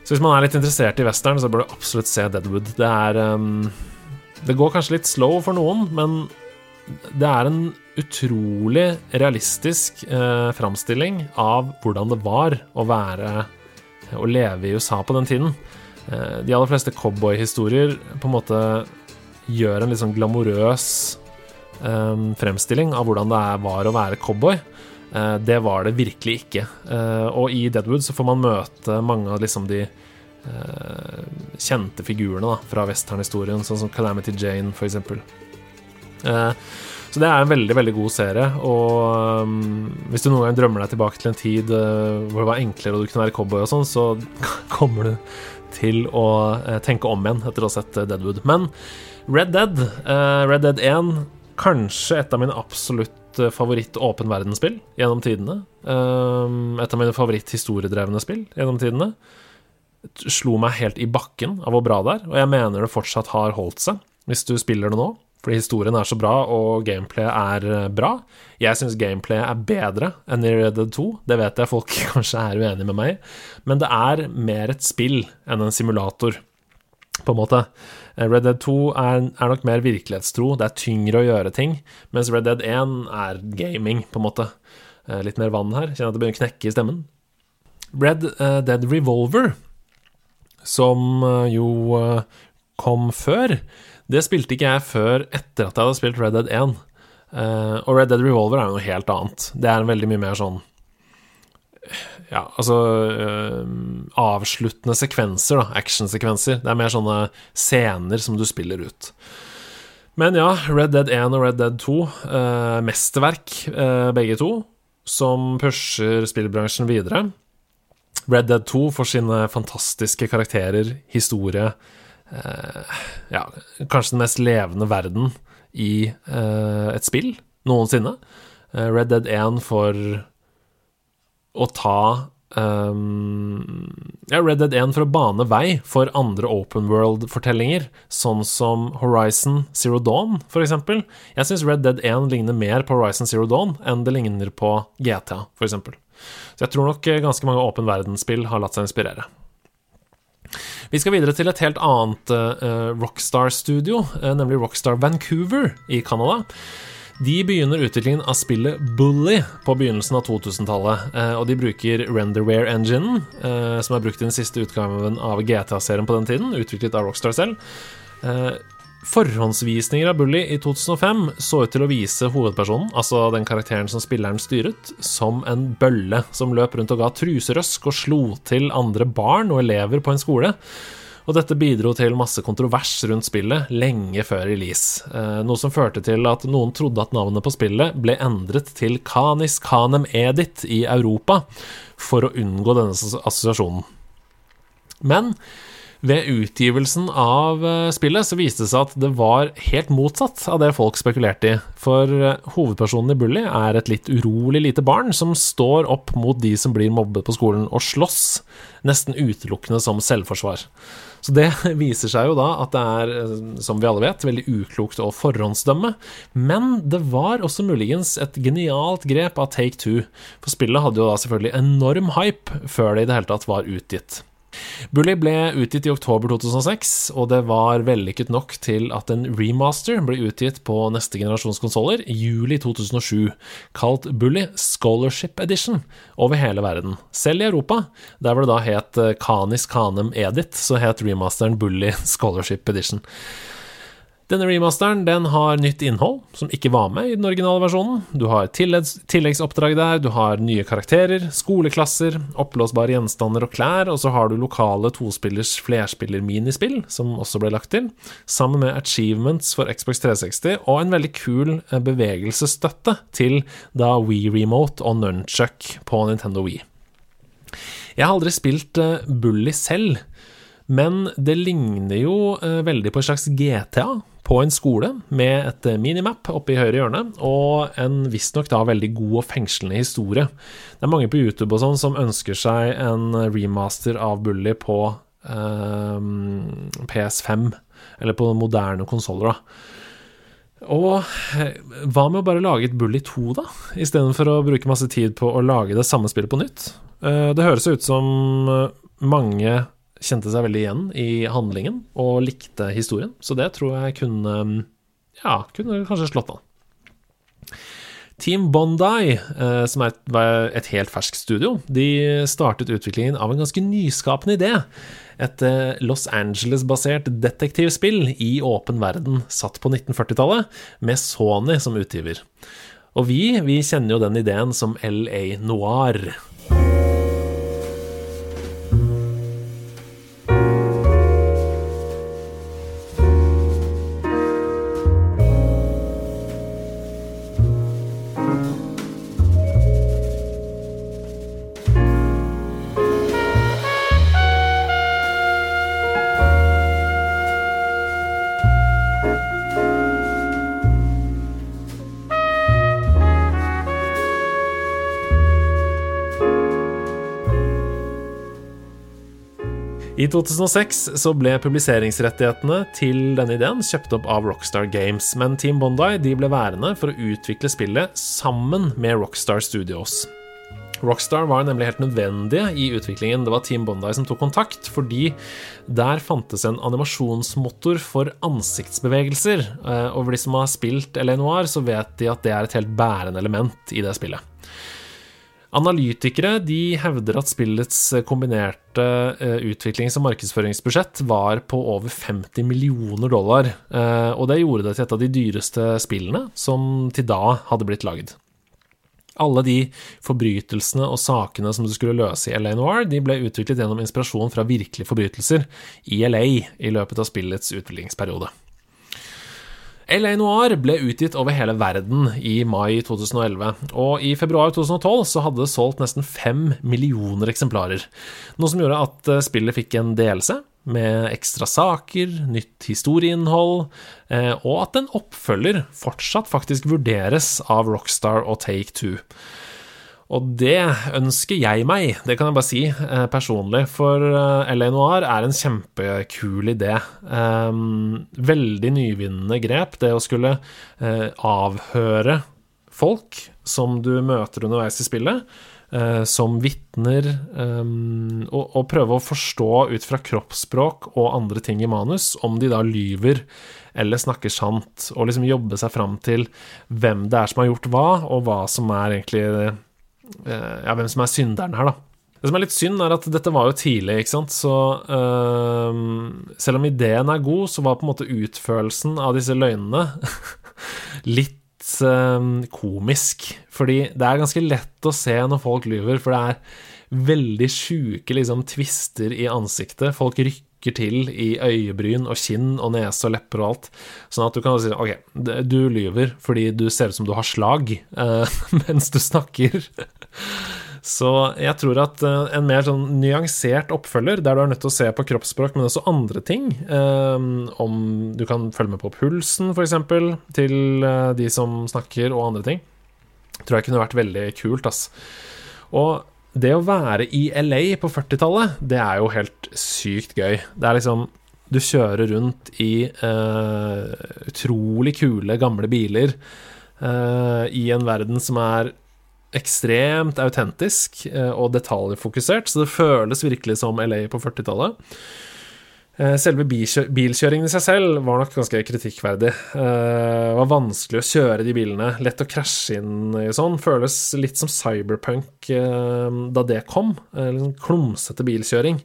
Så hvis man er litt interessert i western, så bør du absolutt se Deadwood. Det er um, Det går kanskje litt slow for noen, men det er en utrolig realistisk eh, framstilling av hvordan det var å være Å leve i USA på den tiden. Eh, de aller fleste cowboyhistorier på en måte gjør en litt sånn glamorøs eh, fremstilling av hvordan det var å være cowboy. Eh, det var det virkelig ikke. Eh, og i Deadwood så får man møte mange av liksom de eh, kjente figurene da, fra westernhistorien, sånn som Calamity Jane, f.eks. Så det er en veldig veldig god serie. Og um, hvis du noen gang drømmer deg tilbake til en tid uh, hvor det var enklere og du kunne være cowboy og sånn, så kommer du til å uh, tenke om igjen etter å ha sett uh, Deadwood. Men Red Dead, Red Dead 1, kanskje et av mine absolutt Eh, favoritt åpen verdensspill gjennom tidene. Um, et av mine favoritt historiedrevne spill gjennom tidene. Slo meg helt i bakken av hvor bra det er, og jeg mener det fortsatt har holdt seg hvis du spiller det nå. Fordi historien er så bra, og gameplay er eh, bra. Jeg syns gameplay er bedre enn i Red Dead 2. Det vet jeg folk kanskje er uenige med meg i, men det er mer et spill enn en simulator, på en måte. Eh, Red Dead 2 er, er, nok mer virkelighetstro, det er tyngre å gjøre ting, mens Red Dead 1 er gaming, på en måte. Eh, litt mer vann her, kjenner at det begynner å knekke i stemmen. Red Dead Revolver, som jo kom før, det spilte ikke jeg før etter at jeg hadde spilt Red Dead 1. og Red Dead Revolver er jo noe helt annet. Det er en veldig mye mer sånn ja, altså uh, avsluttende sekvenser, da. Actionsekvenser. Det er mer sånne scener som du spiller ut. Men ja, Red Dead 1 og Red Dead 2, uh, mesterverk øh, begge to, som pusher spillbransjen videre. Red Dead 2 for sine fantastiske karakterer, historie Ja, kanskje den mest levende verden i et spill noensinne. Red Dead 1 for å ta um, ja, Red Dead 1 for å bane vei for andre open world-fortellinger, sånn som Horizon Zero Dawn, eksempel. Jeg syns Red Dead 1 ligner mer på Horizon Zero Dawn enn det ligner på GTA, eksempel. Så jeg tror nok ganske mange åpen verdensspill har latt seg inspirere. Vi skal videre til et helt annet uh, Rockstar-studio, uh, nemlig Rockstar Vancouver i Canada. De begynner utviklingen av spillet Bully på begynnelsen av 2000-tallet. Eh, og de bruker Renderware-enginen, eh, som er brukt i den siste utgaven av GTA-serien på den tiden, utviklet av Rockstar selv. Forhåndsvisninger av Bully i 2005 så ut til å vise hovedpersonen, altså den karakteren som spilleren styret, som en bølle som løp rundt og ga truserøsk og slo til andre barn og elever på en skole. Og dette bidro til masse kontrovers rundt spillet lenge før release, eh, noe som førte til at noen trodde at navnet på spillet ble endret til Canis Canem Edit i Europa, for å unngå denne assosiasjonen. Men ved utgivelsen av eh, spillet så viste det seg at det var helt motsatt av det folk spekulerte i. For eh, hovedpersonen i Bully er et litt urolig lite barn som står opp mot de som blir mobbet på skolen, og slåss nesten utelukkende som selvforsvar. Så det viser seg jo da at det er, eh, som vi alle vet, veldig uklokt å forhåndsdømme. Men det var også muligens et genialt grep av Take Two, for spillet hadde jo da selvfølgelig enorm hype før det i det hele tatt var utgitt. Bully ble utgitt i oktober 2006, og det var vellykket nok til at en remaster ble utgitt på neste generasjons konsoller juli 2007, kalt Bully Scholarship Edition, over hele verden. Selv i Europa, der hvor det da het Canis Canem Edit, så het remasteren Bully Scholarship Edition. Denne remasteren den har nytt innhold, som ikke var med i den originale versjonen. Du har tilleggs, tilleggsoppdrag der, du har nye karakterer, skoleklasser, oppblåsbare gjenstander og klær, og så har du lokale tospillers flerspiller-minispill, som også ble lagt til, sammen med achievements for Xbox 360 og en veldig kul eh, bevegelsesstøtte til da Wii Remote og Nunchuck på Nintendo Wii. Jeg har aldri spilt uh, Bully selv, men det ligner jo uh, veldig på et slags GTA på en skole, med et uh, minimap oppe i høyre hjørne, og en visstnok da veldig god og fengslende historie. Det er mange på YouTube og sånn som ønsker seg en remaster av Bully på PS5, eller på moderne konsoller, da. Og hva med å bare lage et Bully 2, da? Istedenfor å bruke masse tid på å lage det samme spillet på nytt? Eh, det høres ut som eh, mange kjente seg veldig igjen i handlingen og likte historien, så det tror jeg kunne Ja, kunne kanskje slått an. Team Bondi, eh, som er et helt ferskt studio, de startet utviklingen av en ganske nyskapende idé. Et Los Angeles-basert detektivspill i åpen verden satt på 1940-tallet, med Sony som utgiver. Og vi, vi kjenner jo den ideen som LA Noir. I 2006 så ble publiseringsrettighetene til denne ideen kjøpt opp av Rockstar Games, men Team Bondi de ble værende for å utvikle spillet sammen med Rockstar Studios. Rockstar var nemlig helt nødvendige i utviklingen. Det var Team Bondi som tok kontakt, fordi der fantes en animasjonsmotor for ansiktsbevegelser. Eh, og for de som har spilt LA Noir, så vet de at det er et helt bærende element i det spillet. Analytikere de hevder at spillets kombinerte eh, utviklings- og markedsføringsbudsjett var på over 50 millioner dollar, eh, og det gjorde det til et av de dyreste spillene som til da hadde blitt lagd. Alle de forbrytelsene og sakene som du skulle løse i LA Noir, de ble utviklet gjennom inspirasjon fra virkelige forbrytelser i LA i løpet av spillets utviklingsperiode. LA Noir ble utgitt over hele verden i mai 2011, og i februar 2012 så hadde det solgt nesten fem millioner eksemplarer, noe som gjorde at eh, spillet fikk en delelse med ekstra saker, nytt historieinnhold, eh, og at en oppfølger fortsatt faktisk vurderes av Rockstar og Take Two. Og det ønsker jeg meg, det kan jeg bare si eh, personlig, for eh, LA Noir er en kjempekul idé. Um, veldig nyvinnende grep, det å skulle avhøre folk som du møter underveis i spillet, som vitner, og, prøve å forstå ut fra kroppsspråk og andre ting i manus om de da lyver eller snakker sant, og liksom jobbe seg fram til hvem det er som har gjort hva, og hva som er egentlig Eh, ja, hvem som er synderen her, da. Det som er litt synd, er at dette var jo tidlig, ikke sant, så øh, Selv om ideen er god, så var på en måte utførelsen av disse løgnene litt øh, komisk. Fordi det er ganske lett å se når folk lyver, for det er veldig sjuke liksom, tvister i ansiktet. Folk rykker til i øyebryn og kinn og nese og lepper og alt. Sånn at du kan si ok, du lyver fordi du ser ut som du har slag uh, mens du snakker. Så jeg tror at eh, en mer sånn nyansert oppfølger, der du er nødt til å se på kroppsspråk, men også andre ting, um, om du kan følge med på pulsen, f.eks., til de som snakker, og andre ting, tror jeg kunne vært veldig kult, ass. Og det å være i LA på 40-tallet, det er jo helt sykt gøy. Det er liksom Du kjører rundt i uh, utrolig kule, gamle biler uh, i en verden som er ekstremt autentisk eh, og detaljfokusert, så det føles virkelig som LA på 40-tallet. Eh, selve bilkjøringen i seg selv var nok ganske kritikkverdig. Eh, det var vanskelig å kjøre de bilene, lett å krasje inn i sånn. Føles litt som cyberpunk da det kom. Litt klumsete bilkjøring.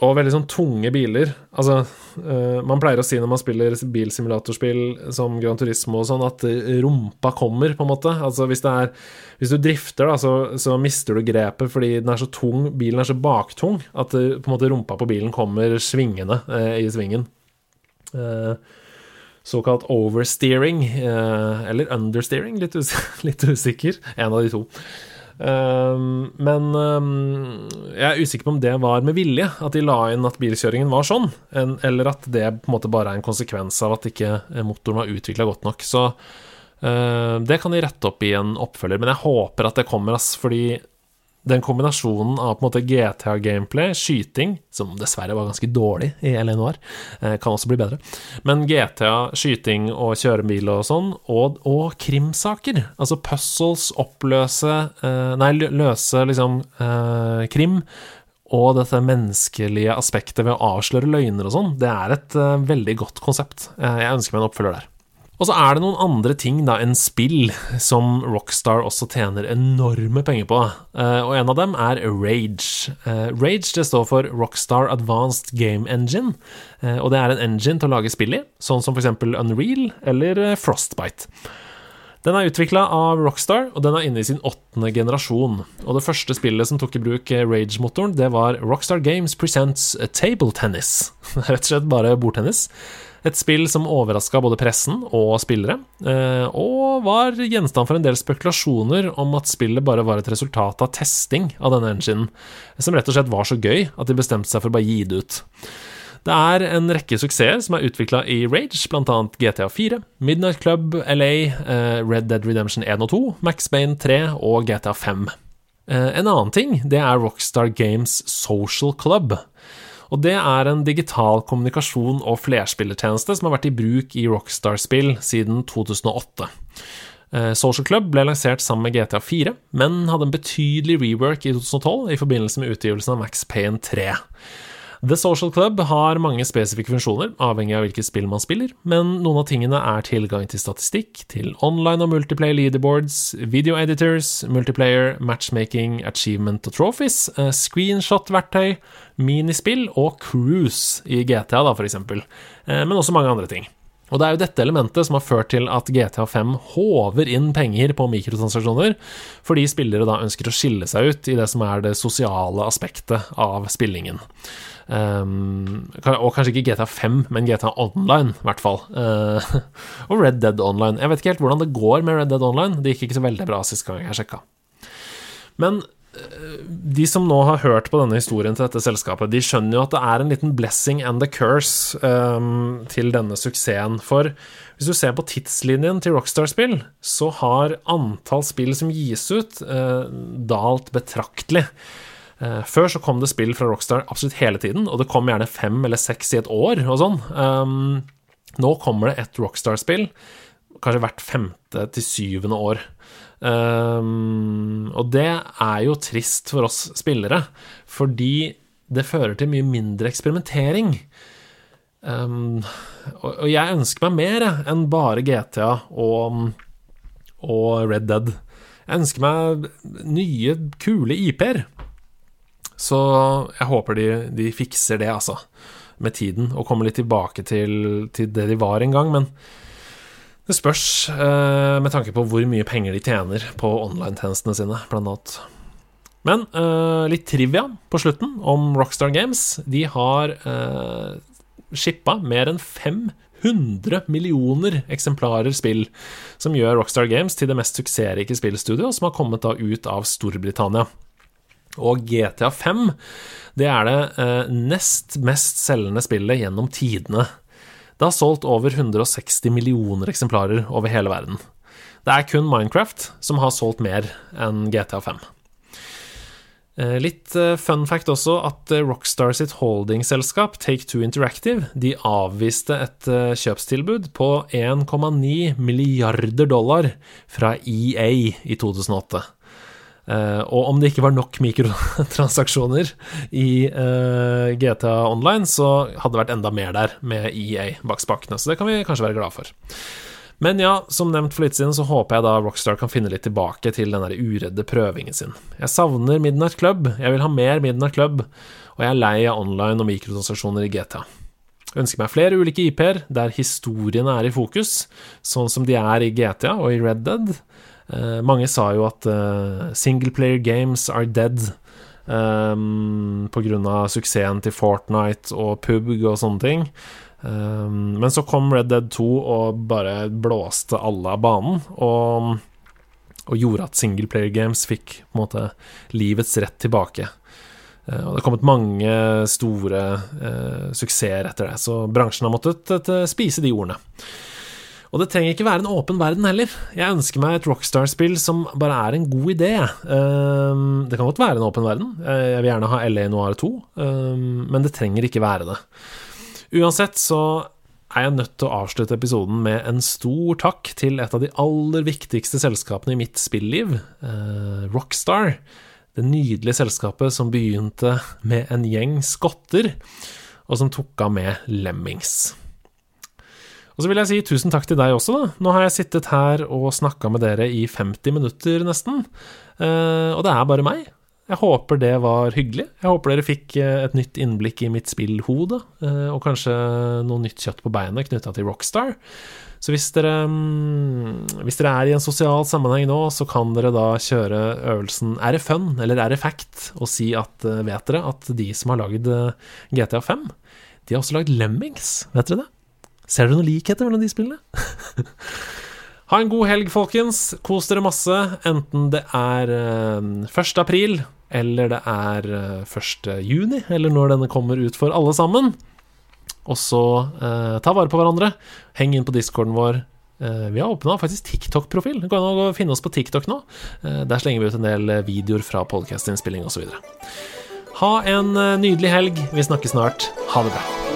Og veldig sånn tunge biler. Altså, uh, man pleier å si når man spiller bilsimulatorspill som Gran Turismo og sånn, at rumpa kommer, på en måte. Altså hvis er Hvis du drifter, da, så, så mister du grepet fordi den er så tung, bilen er så baktung, at på en måte rumpa på bilen kommer svingende uh, i svingen. Uh, såkalt oversteering, eller understeering, litt, us litt usikker. En av de to. Ehm, men ehm, jeg er usikker på om det var med vilje, at de la inn at bilkjøringen var sånn, eller at det på en måte bare er en konsekvens av at ikke motoren var utvikla godt nok. Så ehm, det kan de rette opp i en oppfølger, men jeg håper at det kommer, ass, fordi den kombinasjonen av på en måte GTA-gameplay, skyting, som dessverre var ganske dårlig i LNOR, eh, kan også bli bedre, men GTA, skyting og kjørebil og sånn, og, og, krimsaker, altså puzzles, oppløse eh, Nei, løse liksom eh, krim, og dette menneskelige aspektet ved å avsløre løgner og sånn, det er et veldig godt konsept. Jeg ønsker meg en oppfølger der. Og så er det noen andre ting da enn spill som Rockstar også tjener enorme penger på, uh, og en av dem er Rage. Uh, Rage det står for Rockstar Advanced Game Engine, uh, og det er en engine til å lage spill i, sånn som f.eks. Unreal eller Frostbite. Den er utvikla av Rockstar, og den er inne i sin åttende generasjon. Og det første spillet som tok i bruk Rage-motoren, det var Rockstar Games Presents Table Tennis. Rett og slett bare bordtennis. Et spill som overraska både pressen og spillere, eh, og var gjenstand for en del spekulasjoner om at spillet bare var et resultat av testing av denne enginen, som rett og slett var så gøy at de bestemte seg for å bare gi det ut. Det er en rekke suksesser som er utvikla i Rage, bl.a. GTA 4, Midnight Club, LA, eh, Red Dead Redemption 1 og 2, Max Bane 3 og GTA 5. Eh, en annen ting, det er Rockstar Games Social Club. Og det er en digital kommunikasjon- og flerspillertjeneste som har vært i bruk i Rockstar-spill siden 2008. Eh, Social Club ble lansert sammen med GTA 4, men hadde en betydelig rework i 2012 i forbindelse med utgivelsen av Max Payne 3. The Social Club har mange spesifikke funksjoner, avhengig av hvilket spill man spiller, men noen av tingene er tilgang til statistikk, til online og multiplayer leaderboards, video editors, multiplayer, matchmaking, achievement og trophies, eh, screenshot-verktøy, minispill og cruise i GTA, da, for eksempel, eh, men også mange andre ting. Og det er jo dette elementet som har ført til at GTA5 håver inn penger på mikrotransaksjoner, fordi spillere da ønsker å skille seg ut i det som er det sosiale aspektet av spillingen. Um, og kanskje ikke GTA 5, men GTA Online, i hvert fall. Uh, og Red Dead Online. Jeg vet ikke helt hvordan det går med Red Dead Online. Det gikk ikke så veldig bra sist gang jeg sjekka. Men uh, de som nå har hørt på denne historien til dette selskapet, de skjønner jo at det er en liten blessing and a curse um, til denne suksessen. For hvis du ser på tidslinjen til Rockstar-spill, så har antall spill som gis ut, uh, dalt betraktelig. Uh, før så kom det spill fra Rockstar absolutt hele tiden, og det kom gjerne fem eller seks i et år og sånn. Um, nå kommer det et Rockstar-spill kanskje hvert femte til syvende år. Um, og det er jo trist for oss spillere, fordi det fører til mye mindre eksperimentering. Um, og, og, jeg ønsker meg mer enn bare GTA og, og Red Dead. Jeg ønsker meg nye, kule IP-er. Så jeg håper de, de, fikser det, altså, med tiden, og kommer litt tilbake til, til det de var en gang. Men det spørs, eh, med tanke på hvor mye penger de tjener på online-tjenestene sine, blant annet. Men eh, litt trivia på slutten om Rockstar Games. De har eh, shippa mer enn 500 millioner eksemplarer spill, som gjør Rockstar Games til det mest suksessrike spillstudioet som har kommet da ut av Storbritannia. Og GTA 5 det er det eh, nest mest selgende spillet gjennom tidene. Det har solgt over 160 millioner eksemplarer over hele verden. Det er kun Minecraft som har solgt mer enn GTA 5. Eh, litt eh, fun fact også at eh, Rockstar sitt holdingselskap Take-Two Interactive de avviste et kjøpstilbud på 1,9 milliarder dollar fra EA i 2008. Uh, og om det ikke var nok mikrotransaksjoner i eh, GTA Online, så hadde det vært enda mer der med EA bak spakene, så det kan vi kanskje være glad for. Men ja, som nevnt for litt siden, så håper jeg da Rockstar kan finne litt tilbake til den der uredde prøvingen sin. Jeg savner Midnight Club, jeg vil ha mer Midnight Club, og jeg er lei av online og mikrotransaksjoner i GTA. Jeg ønsker meg flere ulike IP-er der historiene er i fokus, sånn som de er i GTA og i Red Dead. Uh, mange sa jo at uh, singleplayer games are dead um, grunn av suksessen til Fortnite og PUBG og sånne ting. Um, men så kom Red Dead 2 og bare blåste alle av banen, og, og gjorde at singleplayer games fikk på en måte livets rett tilbake. Uh, og det har kommet mange store uh, suksesser etter det, så bransjen har måttet uh, spise de ordene. Og det trenger ikke være en åpen verden heller. Jeg ønsker meg et Rockstar-spill som bare er en god idé. Um, det kan godt være en åpen verden. Jeg vil gjerne ha LA Noir 2, um, men det trenger ikke være det. Uansett så er jeg nødt til å avslutte episoden med en stor takk til et av de aller viktigste selskapene i mitt spilliv, eh, Rockstar. Det nydelige selskapet som begynte med en gjeng skotter, og som tok av med Lemmings. Og så vil jeg si tusen takk til deg også, da. Nå har jeg sittet her og snakka med dere i 50 minutter, nesten. Eh, og det er bare meg. Jeg håper det var hyggelig. Jeg håper dere fikk eh, et nytt innblikk i mitt spillhode, eh, og kanskje noe nytt kjøtt på beinet knytta til Rockstar. Så hvis dere, mm, hvis dere er i en sosial sammenheng nå, så kan dere da kjøre øvelsen Er det fun, eller er det fact, og si at vet dere at de som har lagd GTA 5, de har også lagd Lemmings, vet dere det? Ser dere noen likheter mellom de spillene? Ha en god helg, folkens. Kos dere masse, enten det er 1. april eller det er 1. Eh, juni, eller når denne kommer ut for alle sammen. Og så eh, ta vare på hverandre. Heng inn på discorden vår. Eh, vi har åpna faktisk TikTok-profil. Gå kan og finne oss på TikTok nå. Eh, der slenger vi ut en del eh, videoer fra podkastinnspilling osv. Ha en eh, nydelig helg. Vi snakkes snart. Ha det bra.